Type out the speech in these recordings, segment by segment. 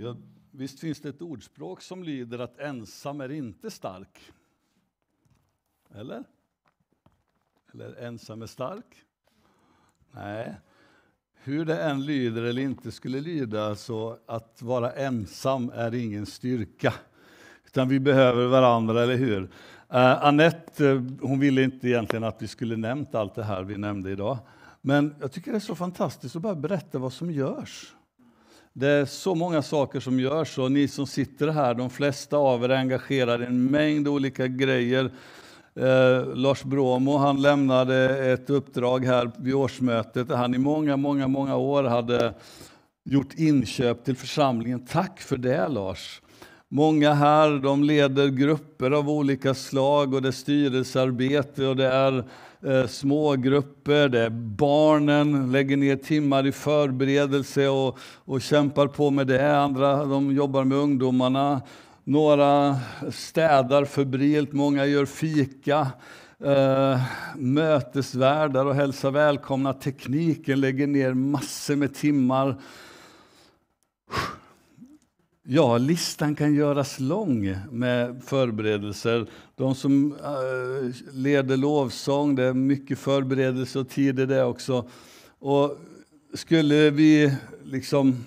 Ja, visst finns det ett ordspråk som lyder att ensam är inte stark? Eller? Eller ensam är stark? Nej. Hur det än lyder eller inte skulle lyda så att vara ensam är ingen styrka. Utan vi behöver varandra, eller hur? Eh, uh, Annette, eh, hon ville inte egentligen att vi skulle nämnt allt det här vi nämnde idag. Men jag tycker det är så fantastiskt att bara berätta vad som görs. Det är så många saker som görs och ni som sitter här, de flesta av er är engagerade i en mängd olika grejer. Eh, Lars Bromo han lämnade ett uppdrag här vid årsmötet där han i många, många, många år hade gjort inköp till församlingen. Tack för det Lars! Många här de leder grupper av olika slag och det är styrelsearbete och det är eh, smågrupper, det är barnen lägger ner timmar i förberedelse och, och kämpar på med det. Andra de jobbar med ungdomarna. Några städar febrilt, många gör fika. Eh, mötesvärdar och hälsar välkomna. Tekniken lägger ner massor med timmar. Ja, listan kan göras lång med förberedelser. De som äh, leder lovsång, det är mycket förberedelse och tid i det också. Och skulle vi liksom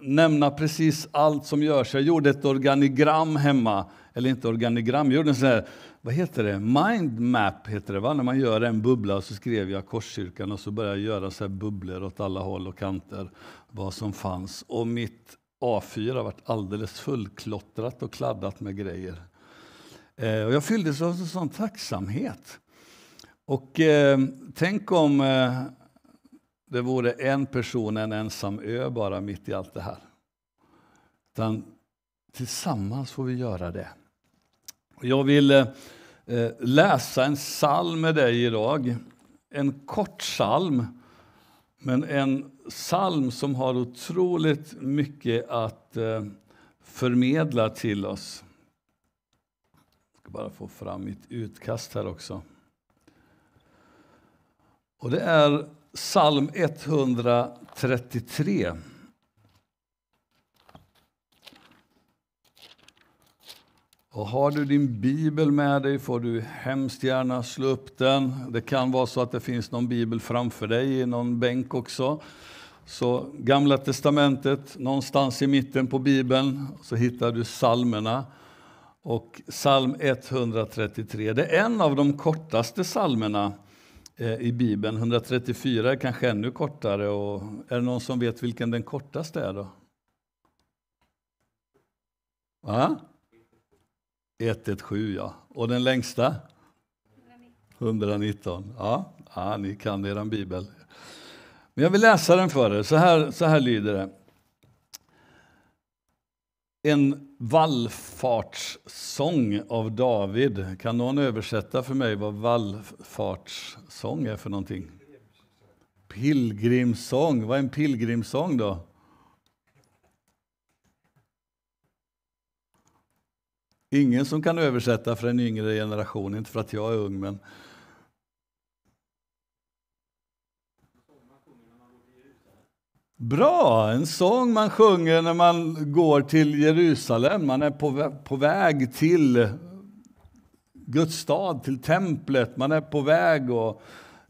nämna precis allt som görs. Jag gjorde ett organigram hemma, eller inte organigram, jag gjorde en sån här, vad heter det, mindmap heter det va? När man gör en bubbla och så skrev jag Korskyrkan och så började jag göra så här bubblor åt alla håll och kanter, vad som fanns. Och mitt A4 har varit alldeles fullklottrat och kladdat med grejer. Eh, och jag fylldes av en sån tacksamhet. Och eh, tänk om eh, det vore en person, en ensam ö bara mitt i allt det här. Utan tillsammans får vi göra det. Jag vill eh, eh, läsa en psalm med dig idag. En kort psalm, men en psalm som har otroligt mycket att eh, förmedla till oss. Jag ska bara få fram mitt utkast här också. Och det är psalm 133. Och har du din bibel med dig får du hemskt gärna slå upp den. Det kan vara så att det finns någon bibel framför dig i någon bänk också. Så Gamla testamentet, någonstans i mitten på bibeln, så hittar du psalmerna. Och psalm 133, det är en av de kortaste psalmerna eh, i Bibeln. 134 är kanske ännu kortare. Och är det någon som vet vilken den kortaste är? då? Va? 117, ja. Och den längsta? 119. Ja, ja ni kan er bibel. Men jag vill läsa den för er. Så här, så här lyder det. En vallfartssång av David. Kan någon översätta för mig vad vallfartssång är för någonting? Pilgrimssång. Vad är en pilgrimssång då? Ingen som kan översätta för en yngre generation, inte för att jag är ung, men Bra! En sång man sjunger när man går till Jerusalem. Man är på, på väg till Guds stad, till templet. Man är på väg och,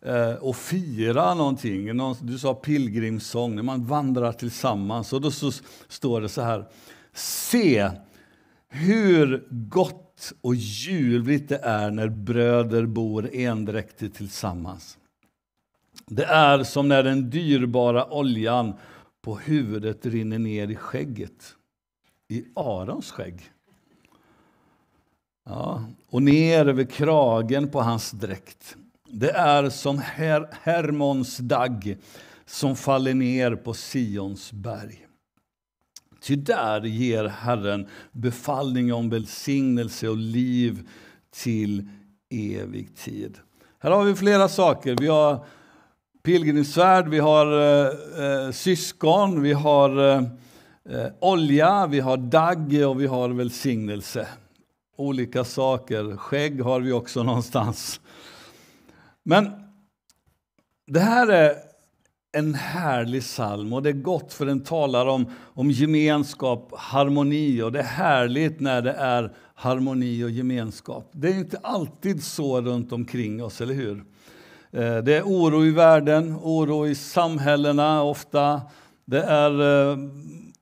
eh, och fira någonting. Du sa pilgrimssång, när man vandrar tillsammans. Och då så står det så här. Se hur gott och ljuvligt det är när bröder bor endräktigt tillsammans. Det är som när den dyrbara oljan på huvudet rinner ner i skägget, i Arons skägg. Ja, och ner över kragen på hans dräkt. Det är som Her Hermons dagg som faller ner på Sions berg. Ty där ger Herren befallning om välsignelse och liv till evig tid. Här har vi flera saker. Vi har pilgrimsfärd, vi har eh, eh syskon, vi har eh, eh, olja, vi har dagg och vi har välsignelse. Olika saker. Skägg har vi också någonstans. Men det här är en härlig psalm och det är gott för den talar om, om gemenskap, harmoni och det är härligt när det är harmoni och gemenskap. Det är inte alltid så runt omkring oss, eller hur? Eh, det är oro i världen, oro i samhällena ofta. Det är eh,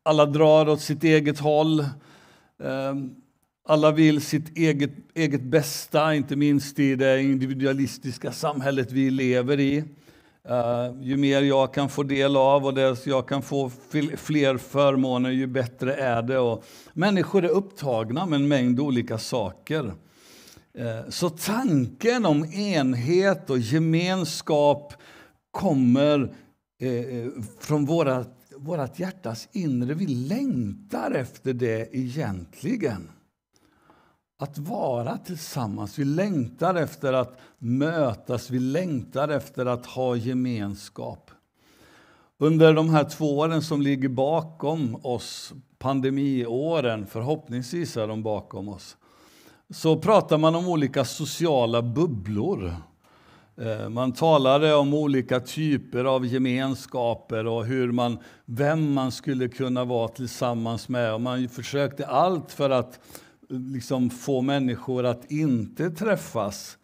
alla drar åt sitt eget håll. Eh, alla vill sitt eget, eget bästa, inte minst i det individualistiska samhället vi lever i. Uh, ju mer jag kan få del av och det jag kan få fler förmåner, ju bättre är det. Och människor är upptagna med en mängd olika saker. Uh, så tanken om enhet och gemenskap kommer uh, från våra, vårt hjärtas inre. Vi längtar efter det egentligen att vara tillsammans. Vi längtar efter att mötas, vi längtar efter att ha gemenskap. Under de här två åren som ligger bakom oss, pandemiåren, förhoppningsvis är de bakom oss, så pratar man om olika sociala bubblor. Eh, man talade om olika typer av gemenskaper och hur man, vem man skulle kunna vara tillsammans med. Och man försökte allt för att liksom få människor att inte träffas.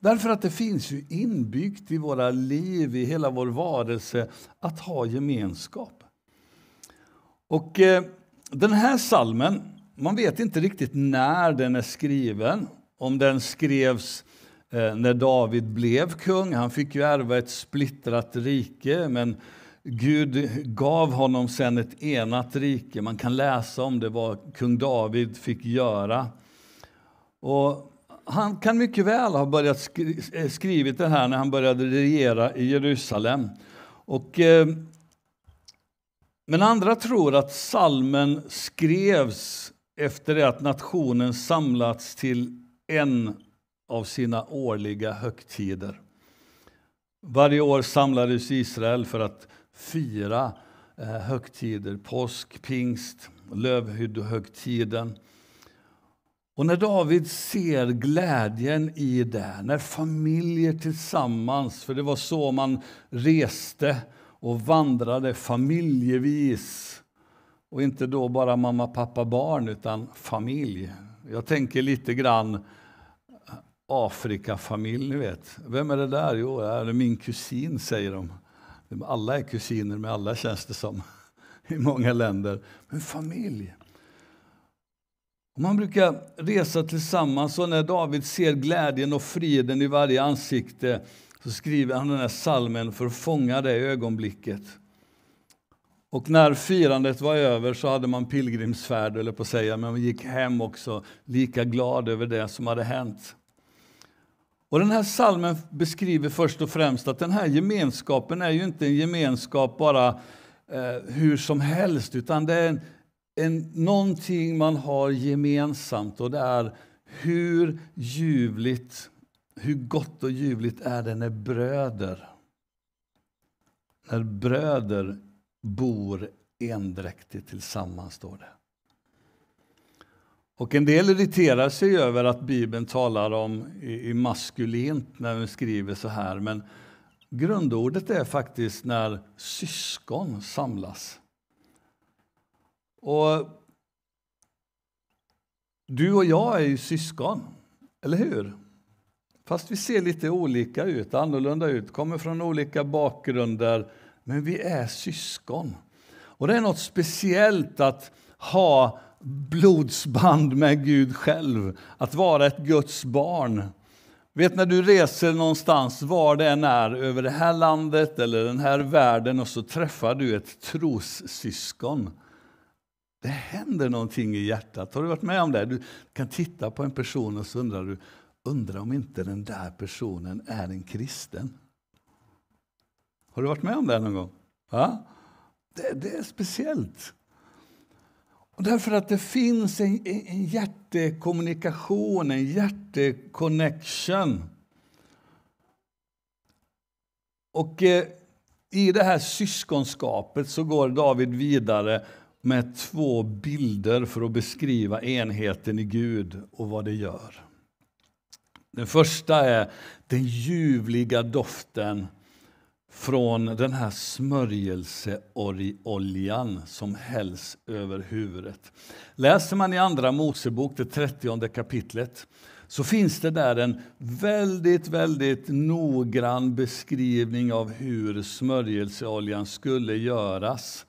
Därför att det finns ju inbyggt i våra liv, i hela vår varelse, att ha gemenskap. Och eh, den här salmen, man vet inte riktigt när den är skriven. Om den skrevs eh, när David blev kung. Han fick ju ärva ett splittrat rike, men Gud gav honom sen ett enat rike. Man kan läsa om det, vad kung David fick göra. Och han kan mycket väl ha börjat skri eh, skrivit det här när han började regera i Jerusalem. Och, eh, men andra tror att salmen skrevs efter det att nationen samlats till en av sina årliga högtider. Varje år samlades Israel för att fyra eh, högtider. Påsk, pingst, lövhyddohögtiden. Och när David ser glädjen i det, när familjer tillsammans, för det var så man reste och vandrade familjevis och inte då bara mamma, pappa, barn, utan familj. Jag tänker lite grann Afrikafamilj, ni vet. Vem är det där? Jo, det är min kusin, säger de. Alla är kusiner med alla känns det som i många länder. Men familj. Man brukar resa tillsammans och när David ser glädjen och friden i varje ansikte så skriver han den här salmen för att fånga det ögonblicket. Och när firandet var över så hade man pilgrimsfärd, eller på att säga, men man gick hem också lika glad över det som hade hänt. Och den här salmen beskriver först och främst att den här gemenskapen är ju inte en gemenskap bara eh, hur som helst, utan det är en, en, någonting man har gemensamt och det är hur ljuvligt, hur gott och ljuvligt är det när bröder, när bröder bor endräktigt tillsammans, står det. Och en del irriterar sig över att Bibeln talar om i, i maskulint när den skriver så här. Men grundordet är faktiskt när syskon samlas. Och du och jag är ju syskon, eller hur? Fast vi ser lite olika ut, annorlunda ut, kommer från olika bakgrunder. Men vi är syskon. Och det är något speciellt att ha blodsband med Gud själv, att vara ett Guds barn. Vet när du reser någonstans, var det än är, över det här landet eller den här världen och så träffar du ett trossyskon. Det händer någonting i hjärtat. Har du varit med om det? Du kan titta på en person och så undrar du, undrar om inte den där personen är en kristen. Har du varit med om det någon gång? Ja? Det, det är speciellt. Och därför att det finns en, en hjärtekommunikation, en hjärteconnection. Och eh, i det här syskonskapet så går David vidare med två bilder för att beskriva enheten i Gud och vad det gör. Den första är den ljuvliga doften från den här smörjelseoljan som hälls över huvudet. Läser man i Andra Mosebok, det 30 kapitlet, så finns det där en väldigt, väldigt noggrann beskrivning av hur smörjelseoljan skulle göras.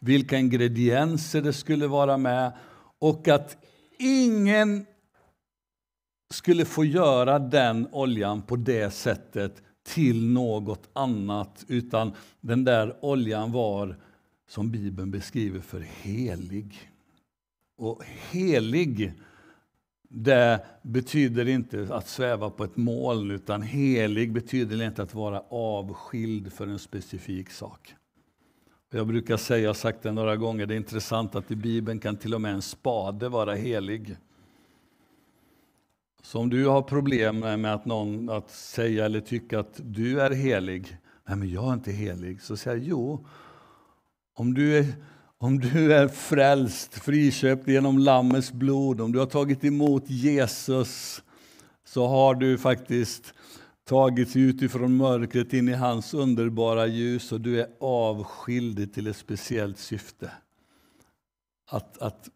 Vilka ingredienser det skulle vara med och att ingen skulle få göra den oljan på det sättet till något annat, utan den där oljan var, som Bibeln beskriver, för helig. Och helig, det betyder inte att sväva på ett moln, utan helig betyder inte att vara avskild för en specifik sak. Jag brukar säga, jag har sagt det några gånger, det är intressant att i Bibeln kan till och med en spade vara helig. Så om du har problem med att, någon, att säga eller tycka att du är helig, nej men jag är inte helig, så säger jag jo, om du är, om du är frälst, friköpt genom Lammets blod, om du har tagit emot Jesus, så har du faktiskt tagits utifrån mörkret in i hans underbara ljus och du är avskild till ett speciellt syfte. Att, att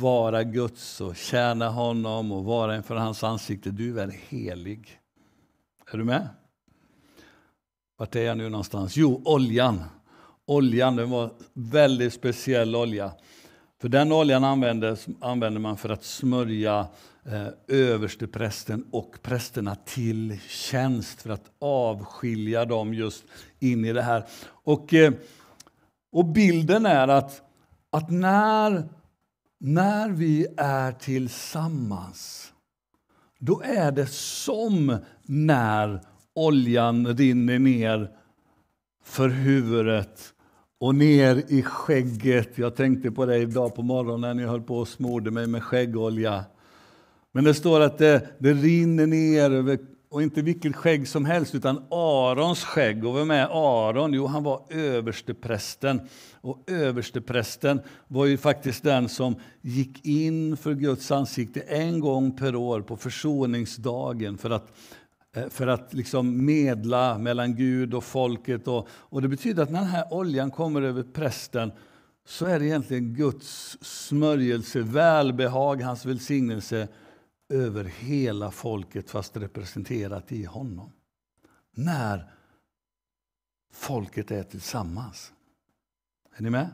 vara Guds och tjäna honom och vara inför hans ansikte. Du är helig. Är du med? Vart är jag nu någonstans? Jo, oljan. Oljan den var väldigt speciell olja. För den oljan användes, använde man för att smörja eh, översteprästen och prästerna till tjänst för att avskilja dem just in i det här. Och, eh, och bilden är att, att när när vi är tillsammans, då är det som när oljan rinner ner för huvudet och ner i skägget. Jag tänkte på det idag på morgonen när jag höll på och smorde mig med skäggolja. Men det står att det, det rinner ner över och inte vilket skägg som helst, utan Arons skägg. Och vem är Aron? Jo, han var översteprästen. Och översteprästen var ju faktiskt den som gick in för Guds ansikte en gång per år på försoningsdagen för att, eh, för att liksom medla mellan Gud och folket. Och, och det betyder att när den här oljan kommer över prästen så är det egentligen Guds smörjelse, välbehag, hans välsignelse över hela folket fast representerat i honom. När folket är tillsammans. Är ni med?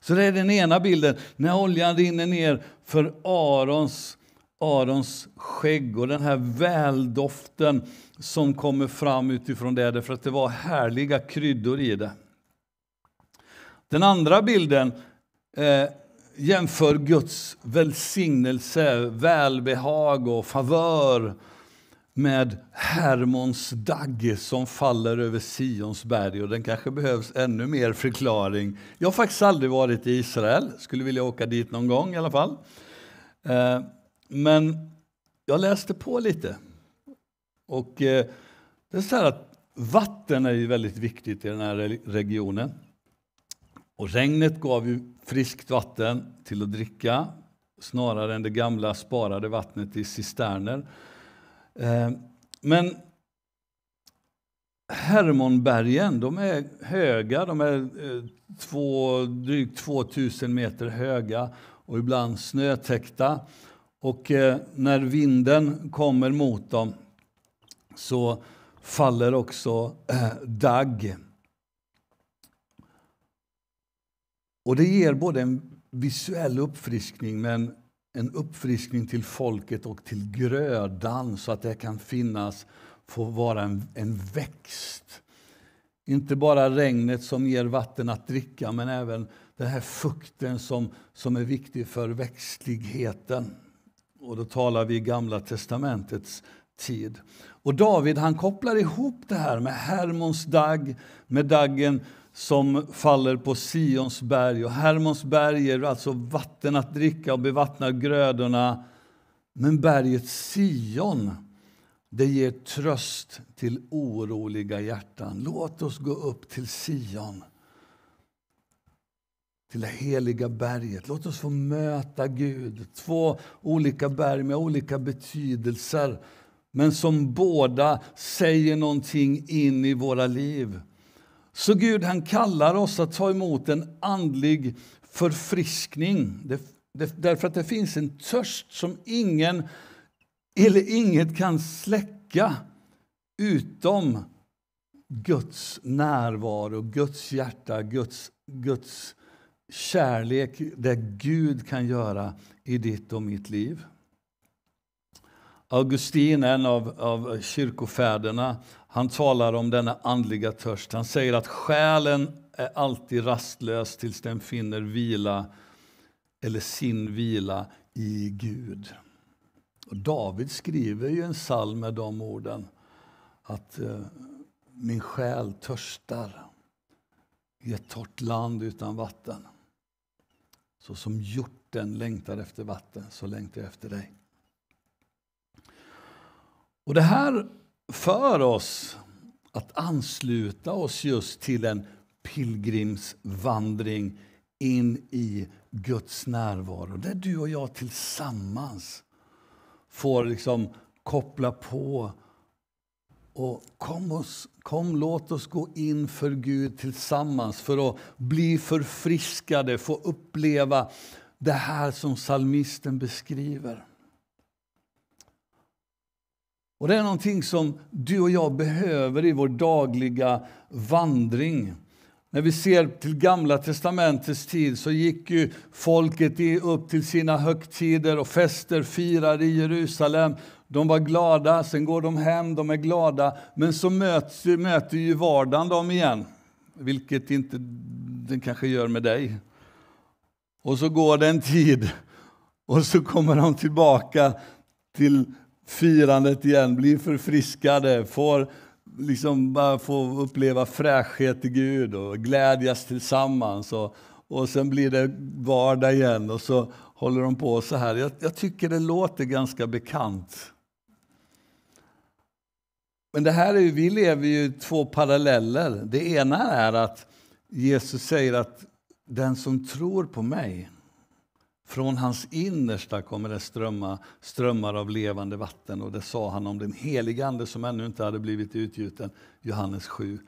Så det är den ena bilden, när oljan rinner ner för Arons, Arons skägg och den här väldoften som kommer fram utifrån det, därför att det var härliga kryddor i det. Den andra bilden eh, jämför Guds välsignelse, välbehag och favör med Hermons dagg som faller över Sions berg. Och den kanske behövs ännu mer förklaring. Jag har faktiskt aldrig varit i Israel, skulle vilja åka dit någon gång i alla fall. Eh, men jag läste på lite. Och eh, det är så här att vatten är ju väldigt viktigt i den här regionen. Och regnet gav ju friskt vatten till att dricka snarare än det gamla sparade vattnet i cisterner. Eh, men Hermonbergen de är höga, de är eh, två, drygt 2000 meter höga och ibland snötäckta. Och eh, när vinden kommer mot dem så faller också dagg. Och det ger både en visuell uppfriskning men en uppfriskning till folket och till grödan så att det kan finnas, få vara en, en växt. Inte bara regnet som ger vatten att dricka men även den här fukten som, som är viktig för växtligheten. Och då talar vi i Gamla testamentets tid. Och David han kopplar ihop det här med Hermons dagg, med daggen som faller på Sions berg. Och Hermons berg ger alltså vatten att dricka och bevattnar grödorna. Men berget Sion, det ger tröst till oroliga hjärtan. Låt oss gå upp till Sion, till det heliga berget. Låt oss få möta Gud. Två olika berg med olika betydelser men som båda säger någonting in i våra liv. Så Gud han kallar oss att ta emot en andlig förfriskning. Det, det, därför att det finns en törst som ingen eller inget kan släcka utom Guds närvaro, Guds hjärta, Guds, Guds kärlek, det Gud kan göra i ditt och mitt liv. Augustin, en av, av kyrkofäderna, han talar om denna andliga törst. Han säger att själen är alltid rastlös tills den finner vila eller sin vila i Gud. Och David skriver ju en psalm med de orden att eh, min själ törstar i ett torrt land utan vatten. Så som hjorten längtar efter vatten, så längtar jag efter dig. Och Det här för oss att ansluta oss just till en pilgrimsvandring in i Guds närvaro, där du och jag tillsammans får liksom koppla på och kom, oss, kom, låt oss gå in för Gud tillsammans för att bli förfriskade, få uppleva det här som salmisten beskriver. Och Det är någonting som du och jag behöver i vår dagliga vandring. När vi ser till Gamla testamentets tid så gick ju folket upp till sina högtider och fester, firar i Jerusalem. De var glada, sen går de hem, de är glada. Men så möts, möter ju vardagen dem igen, vilket inte den kanske gör med dig. Och så går det en tid och så kommer de tillbaka till firandet igen, blir förfriskade, får liksom bara få uppleva fräschhet i Gud och glädjas tillsammans. Och, och sen blir det vardag igen och så håller de på så här. Jag, jag tycker det låter ganska bekant. Men det här är, vi lever ju två paralleller. Det ena är att Jesus säger att den som tror på mig, från hans innersta kommer det strömma strömmar av levande vatten. Och det sa han om den helige Ande som ännu inte hade blivit utgjuten. Johannes 7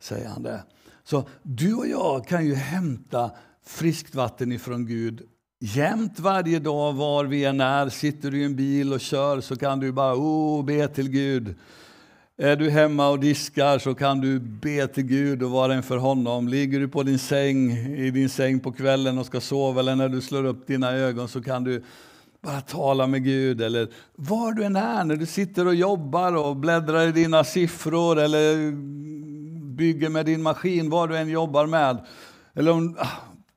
säger han det. Så du och jag kan ju hämta friskt vatten ifrån Gud jämt varje dag var vi än är. Sitter du i en bil och kör så kan du bara oh, be till Gud. Är du hemma och diskar så kan du be till Gud och vara inför honom. Ligger du på din säng, i din säng på kvällen och ska sova eller när du slår upp dina ögon så kan du bara tala med Gud. Eller var du än är, när du sitter och jobbar och bläddrar i dina siffror eller bygger med din maskin, vad du än jobbar med. Eller om ah,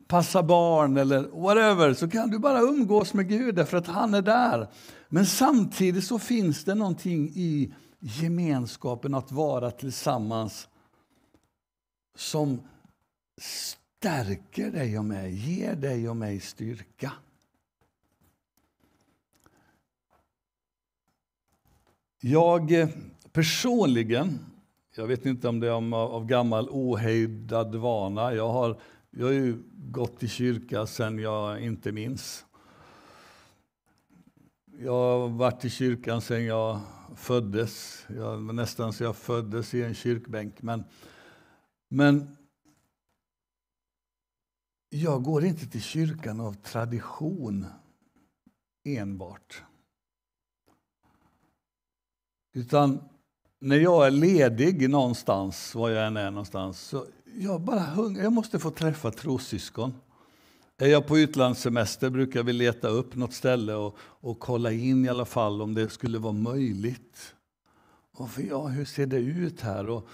passa barn eller whatever, så kan du bara umgås med Gud därför att han är där. Men samtidigt så finns det någonting i gemenskapen, att vara tillsammans som stärker dig och mig, ger dig och mig styrka. Jag eh, personligen, jag vet inte om det är av gammal ohejdad vana, jag har, jag har ju gått i kyrka sen jag inte minns. Jag har varit i kyrkan sen jag föddes. Jag, nästan så jag föddes i en kyrkbänk. Men, men jag går inte till kyrkan av tradition enbart. Utan när jag är ledig någonstans, var jag än är någonstans, så jag bara hungrar. Jag måste få träffa trossyskon. Är jag på utlandssemester brukar vi leta upp något ställe och, och kolla in i alla fall om det skulle vara möjligt. Och för, ja, hur ser det ut här? Och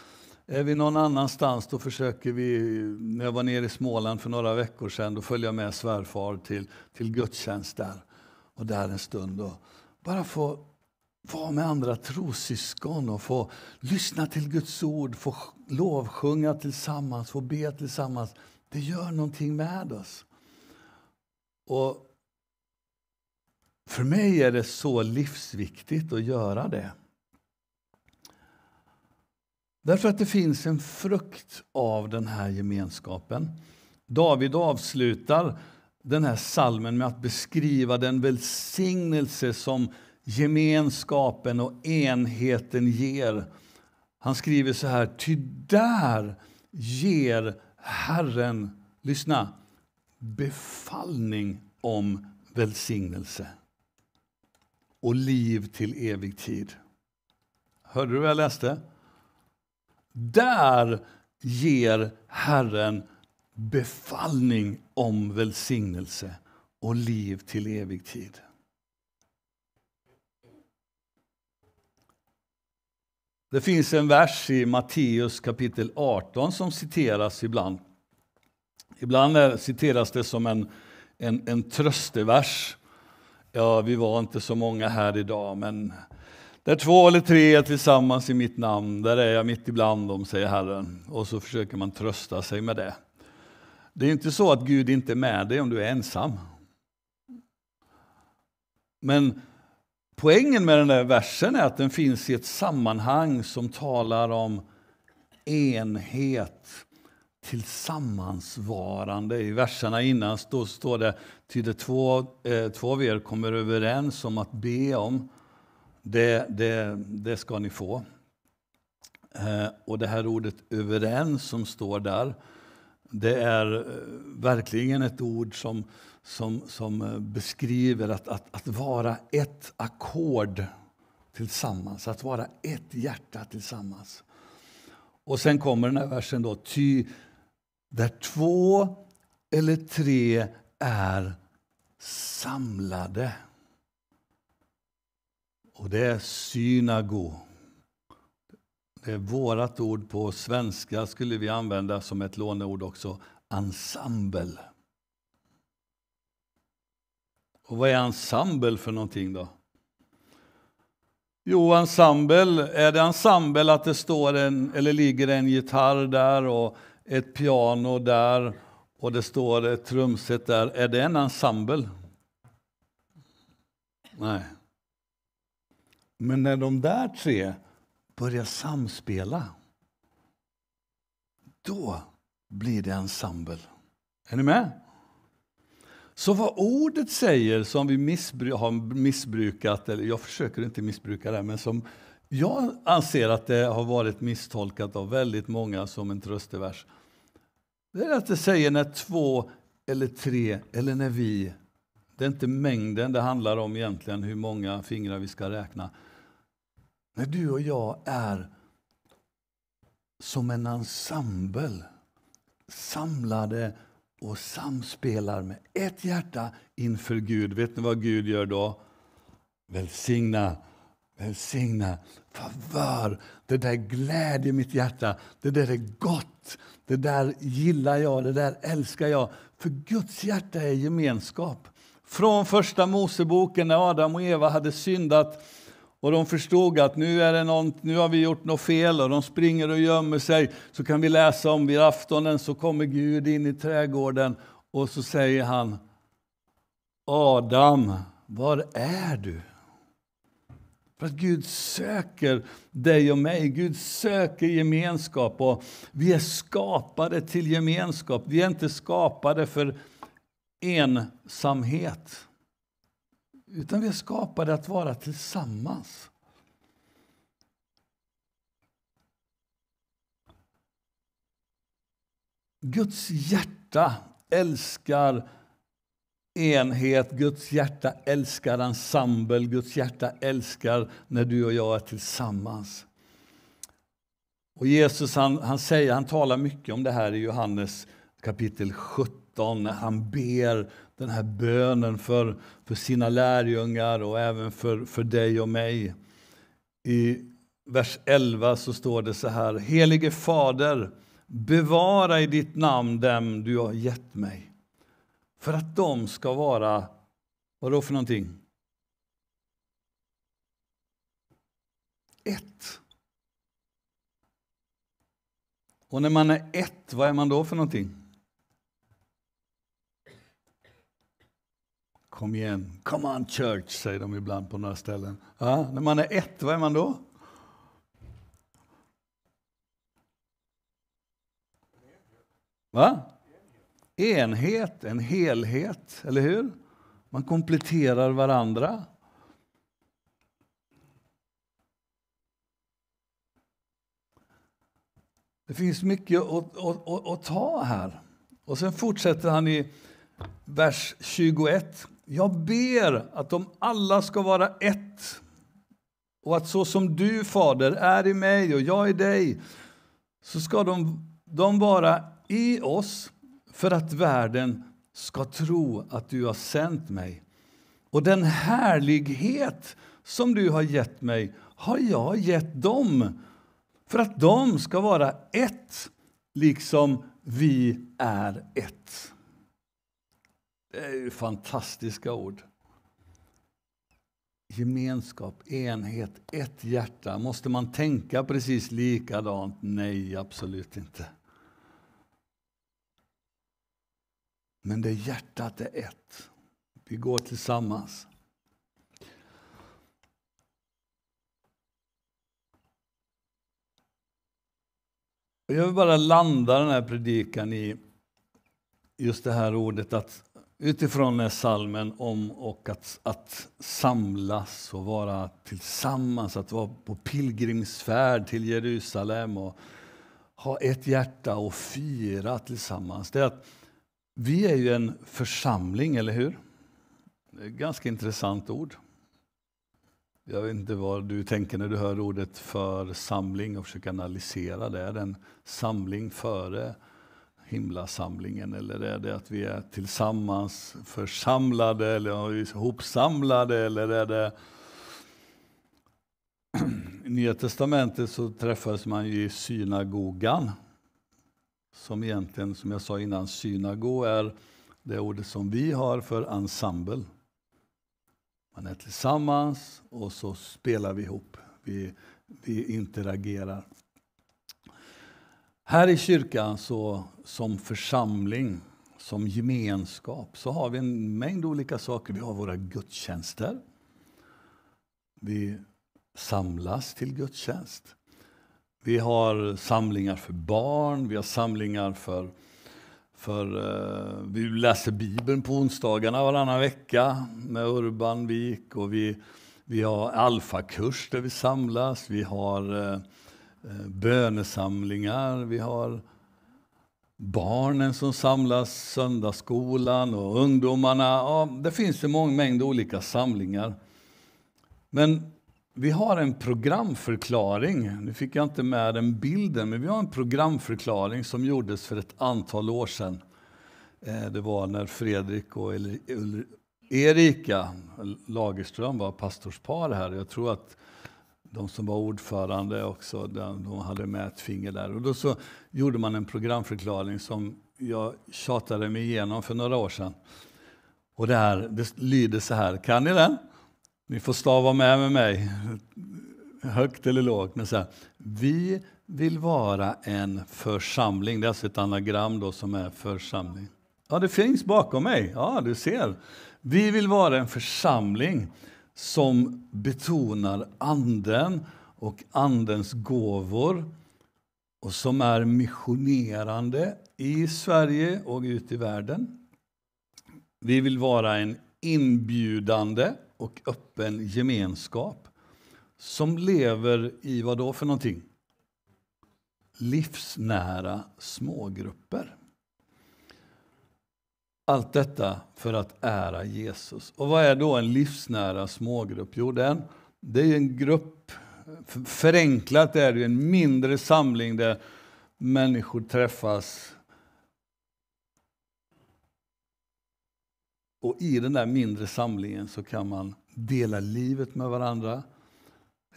är vi någon annanstans då försöker vi, när jag var nere i Småland för några veckor sedan, då följde jag med svärfar till, till gudstjänst där. Och där en stund och bara få vara med andra trossyskon och få lyssna till Guds ord, få lovsjunga tillsammans, få be tillsammans. Det gör någonting med oss. Och för mig är det så livsviktigt att göra det. Därför att det finns en frukt av den här gemenskapen. David avslutar den här salmen med att beskriva den välsignelse som gemenskapen och enheten ger. Han skriver så här, ty där ger Herren, lyssna, befallning om välsignelse och liv till evig tid. Hörde du vad jag läste? Där ger Herren befallning om välsignelse och liv till evig tid. Det finns en vers i Matteus kapitel 18 som citeras ibland. Ibland citeras det som en, en, en tröstevers. Ja, vi var inte så många här idag, men där två eller tre är tillsammans i mitt namn, där är jag mitt ibland dem, säger Herren. Och så försöker man trösta sig med det. Det är inte så att Gud inte är med dig om du är ensam. Men poängen med den där versen är att den finns i ett sammanhang som talar om enhet, tillsammansvarande. I verserna innan står, står det till det två, eh, två av er kommer överens om att be om, det, det, det ska ni få. Eh, och det här ordet överens som står där, det är eh, verkligen ett ord som, som, som eh, beskriver att, att, att vara ett ackord tillsammans, att vara ett hjärta tillsammans. Och sen kommer den här versen då, ty där två eller tre är samlade. Och det är synago. Det är vårt ord på svenska, skulle vi använda som ett låneord också, ensemble. Och vad är ensemble för någonting då? Jo, ensemble, är det ensemble att det står en, eller ligger en gitarr där och ett piano där och det står ett trumset där. Är det en ensemble? Nej. Men när de där tre börjar samspela, då blir det ensemble. Är ni med? Så vad ordet säger som vi missbru har missbrukat, eller jag försöker inte missbruka det, men som jag anser att det har varit misstolkat av väldigt många som en tröstevers. Det är att det säger när två eller tre, eller när vi, det är inte mängden det handlar om egentligen, hur många fingrar vi ska räkna. När du och jag är som en ensemble, samlade och samspelar med ett hjärta inför Gud. Vet ni vad Gud gör då? Välsigna, välsigna, favör. Det där glädjer mitt hjärta. Det där är gott. Det där gillar jag, det där älskar jag. För Guds hjärta är gemenskap. Från första Moseboken när Adam och Eva hade syndat och de förstod att nu, är det någon, nu har vi gjort något fel och de springer och gömmer sig. Så kan vi läsa om vid aftonen så kommer Gud in i trädgården och så säger han Adam, var är du? För att Gud söker dig och mig. Gud söker gemenskap. och Vi är skapade till gemenskap. Vi är inte skapade för ensamhet. Utan vi är skapade att vara tillsammans. Guds hjärta älskar enhet, Guds hjärta älskar ensemble, Guds hjärta älskar när du och jag är tillsammans. Och Jesus han, han, säger, han talar mycket om det här i Johannes kapitel 17 när han ber den här bönen för, för sina lärjungar och även för, för dig och mig. I vers 11 så står det så här. Helige Fader, bevara i ditt namn dem du har gett mig. För att de ska vara, vad då för någonting? Ett. Och när man är ett, vad är man då för någonting? Kom igen, come on church, säger de ibland på några ställen. Ja, när man är ett, vad är man då? Va? enhet, en helhet, eller hur? Man kompletterar varandra. Det finns mycket att, att, att, att, ta här. Och sen fortsätter han i vers 21. Jag ber att de alla ska vara ett och att så som du, Fader, är i mig och jag i dig så ska de, de vara i oss för att världen ska tro att du har sänt mig. Och den härlighet som du har gett mig har jag gett dem för att de ska vara ett, liksom vi är ett. Det är ju fantastiska ord. Gemenskap, enhet, ett hjärta. Måste man tänka precis likadant? Nej, absolut inte. Men det hjärtat är ett. Vi går tillsammans. Jag vill bara landa den här predikan i just det här ordet att utifrån den här salmen om och att, att samlas och vara tillsammans, att vara på pilgrimsfärd till Jerusalem och ha ett hjärta och fira tillsammans. Det är att vi är ju en församling, eller hur? Det är ett ganska intressant ord. Jag vet inte vad du tänker när du hör ordet församling och försöker analysera det. Är det en samling före himlasamlingen eller är det att vi är tillsammans församlade eller ihopsamlade eller är det i Nya Testamentet så träffades man ju i synagogan som egentligen, som jag sa innan, synago är det ordet som vi har för ensemble. Man är tillsammans och så spelar vi ihop. Vi, vi interagerar. Här i kyrkan, så, som församling, som gemenskap, så har vi en mängd olika saker. Vi har våra gudstjänster. Vi samlas till gudstjänst. Vi har samlingar för barn, vi har samlingar för för uh, vi läser Bibeln på onsdagarna varannan vecka med Urban Wik. och vi, vi har alfakurs där vi samlas. Vi har uh, bönesamlingar, vi har barnen som samlas, söndagsskolan och ungdomarna. Ja, det finns en mång, mängd olika samlingar. Men vi har en programförklaring. Nu fick jag inte med den bilden, men vi har en programförklaring som gjordes för ett antal år sedan. Eh, det var när Fredrik och Erika Lagerström var pastorspar här. Jag tror att de som var ordförande också, de hade med ett finger där. Och då så gjorde man en programförklaring som jag tjatade mig igenom för några år sedan. Och det, här, det lyder så här, kan ni den? Ni får stava med med mig, högt eller lågt. Men så här, vi vill vara en församling. Det är alltså ett anagram då som är församling. Ja, det finns bakom mig. Ja, du ser. Vi vill vara en församling som betonar Anden och Andens gåvor och som är missionerande i Sverige och ut i världen. Vi vill vara en inbjudande och öppen gemenskap som lever i vad då för någonting? Livsnära smågrupper. Allt detta för att ära Jesus. Och vad är då en livsnära smågrupp? Jo, den, det är en grupp, förenklat är det en mindre samling där människor träffas Och i den där mindre samlingen så kan man dela livet med varandra.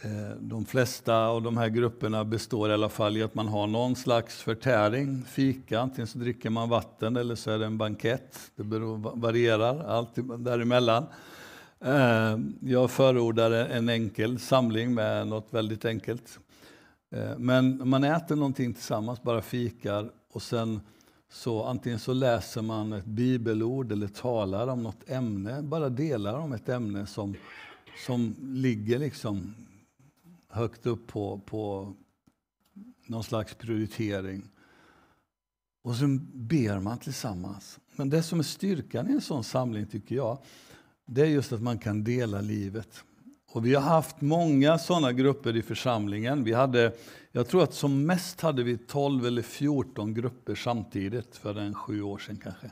Eh, de flesta av de här grupperna består i alla fall i att man har någon slags förtäring, fika, antingen så dricker man vatten eller så är det en bankett. Det beror, varierar, allt däremellan. Eh, jag förordar en enkel samling med något väldigt enkelt. Eh, men man äter någonting tillsammans, bara fikar och sen så antingen så läser man ett bibelord eller talar om något ämne, bara delar om ett ämne som, som ligger liksom högt upp på, på någon slags prioritering. Och sen ber man tillsammans. Men det som är styrkan i en sån samling tycker jag, det är just att man kan dela livet. Och vi har haft många sådana grupper i församlingen. Vi hade, jag tror att som mest hade vi 12 eller 14 grupper samtidigt för en sju år sedan kanske.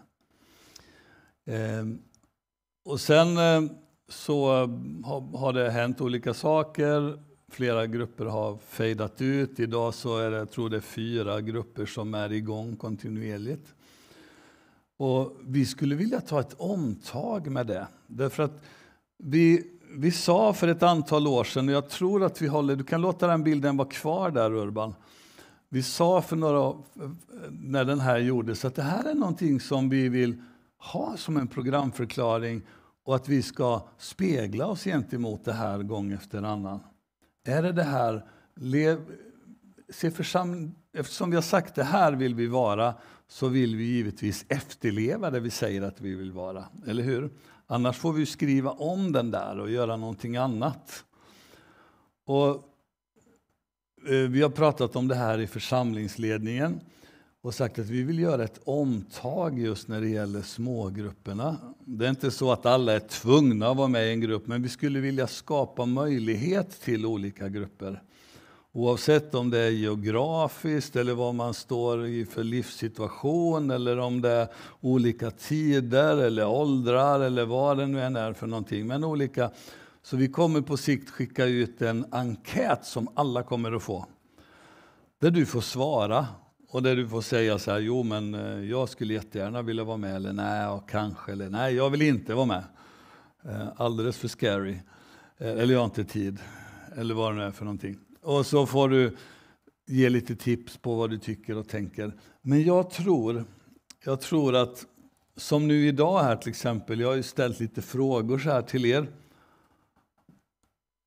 Eh, och sen eh, så eh, har, har det hänt olika saker. Flera grupper har fejdat ut. Idag så är det, jag tror det är fyra grupper som är igång kontinuerligt. Och vi skulle vilja ta ett omtag med det. Därför att vi, vi sa för ett antal år sedan, och jag tror att vi håller, du kan låta den bilden vara kvar där Urban. Vi sa för några när den här gjordes att det här är någonting som vi vill ha som en programförklaring och att vi ska spegla oss gentemot det här gång efter annan. Är det det här, lev, se försam, eftersom vi har sagt det här vill vi vara, så vill vi givetvis efterleva det vi säger att vi vill vara. Eller hur? Annars får vi skriva om den där och göra någonting annat. Och, eh, vi har pratat om det här i församlingsledningen och sagt att vi vill göra ett omtag just när det gäller smågrupperna. Det är inte så att alla är tvungna att vara med i en grupp, men vi skulle vilja skapa möjlighet till olika grupper. Oavsett om det är geografiskt eller vad man står i för livssituation eller om det är olika tider eller åldrar eller vad det nu än är för någonting. Men olika. Så vi kommer på sikt skicka ut en enkät som alla kommer att få. Där du får svara och där du får säga så här, jo men eh, jag skulle jättegärna vilja vara med eller nej, och kanske eller nej, jag vill inte vara med. Eh, alldeles för scary. Eh, eller jag har inte tid. Eller vad det nu är för någonting. Och så får du ge lite tips på vad du tycker och tänker. Men jag tror, jag tror att som nu idag här till exempel, jag har ju ställt lite frågor så här till er.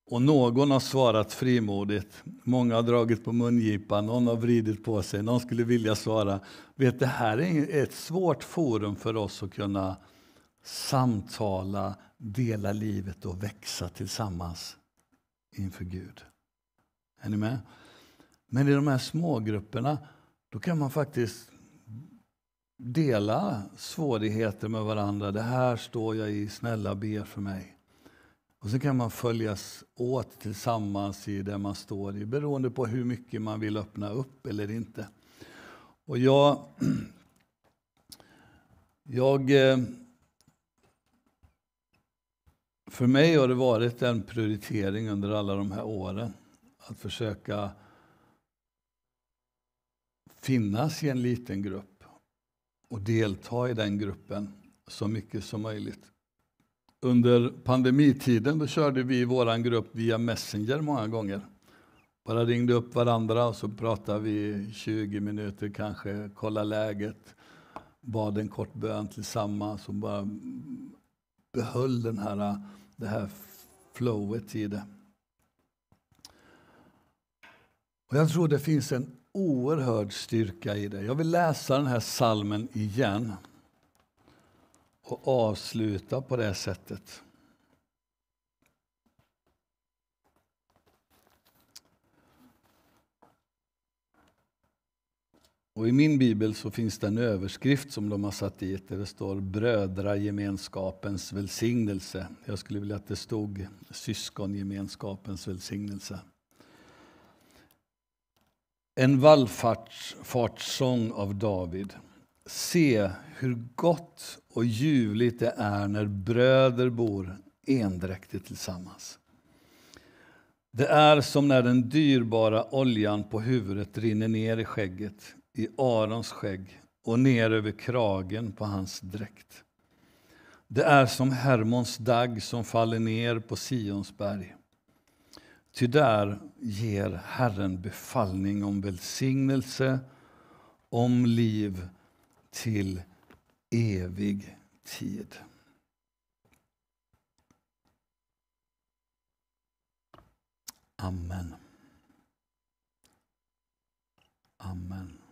Och någon har svarat frimodigt. Många har dragit på mungipan, någon har vridit på sig, någon skulle vilja svara. Vet, det här är ett svårt forum för oss att kunna samtala, dela livet och växa tillsammans inför Gud. Är ni med? Men i de här smågrupperna, då kan man faktiskt dela svårigheter med varandra. Det här står jag i, snälla be för mig. Och så kan man följas åt tillsammans i det man står i beroende på hur mycket man vill öppna upp eller inte. Och jag, jag eh, för mig har det varit en prioritering under alla de här åren att försöka finnas i en liten grupp och delta i den gruppen så mycket som möjligt. Under pandemitiden då körde vi i vår grupp via Messenger många gånger. Bara ringde upp varandra och så pratade vi 20 minuter kanske, kolla läget, bad en kort bön tillsammans och bara behöll den här, det här flowet i det. Och jag tror det finns en oerhörd styrka i det. Jag vill läsa den här salmen igen och avsluta på det sättet. Och I min bibel så finns det en överskrift som de har satt dit där det står brödragemenskapens välsignelse. Jag skulle vilja att det stod syskongemenskapens välsignelse. En vallfartssång av David. Se hur gott och ljuvligt det är när bröder bor endräktigt tillsammans. Det är som när den dyrbara oljan på huvudet rinner ner i skägget, i Arons skägg och ner över kragen på hans dräkt. Det är som Hermons dagg som faller ner på Sionsberg. Ty där ger Herren befallning om välsignelse, om liv till evig tid. Amen. Amen.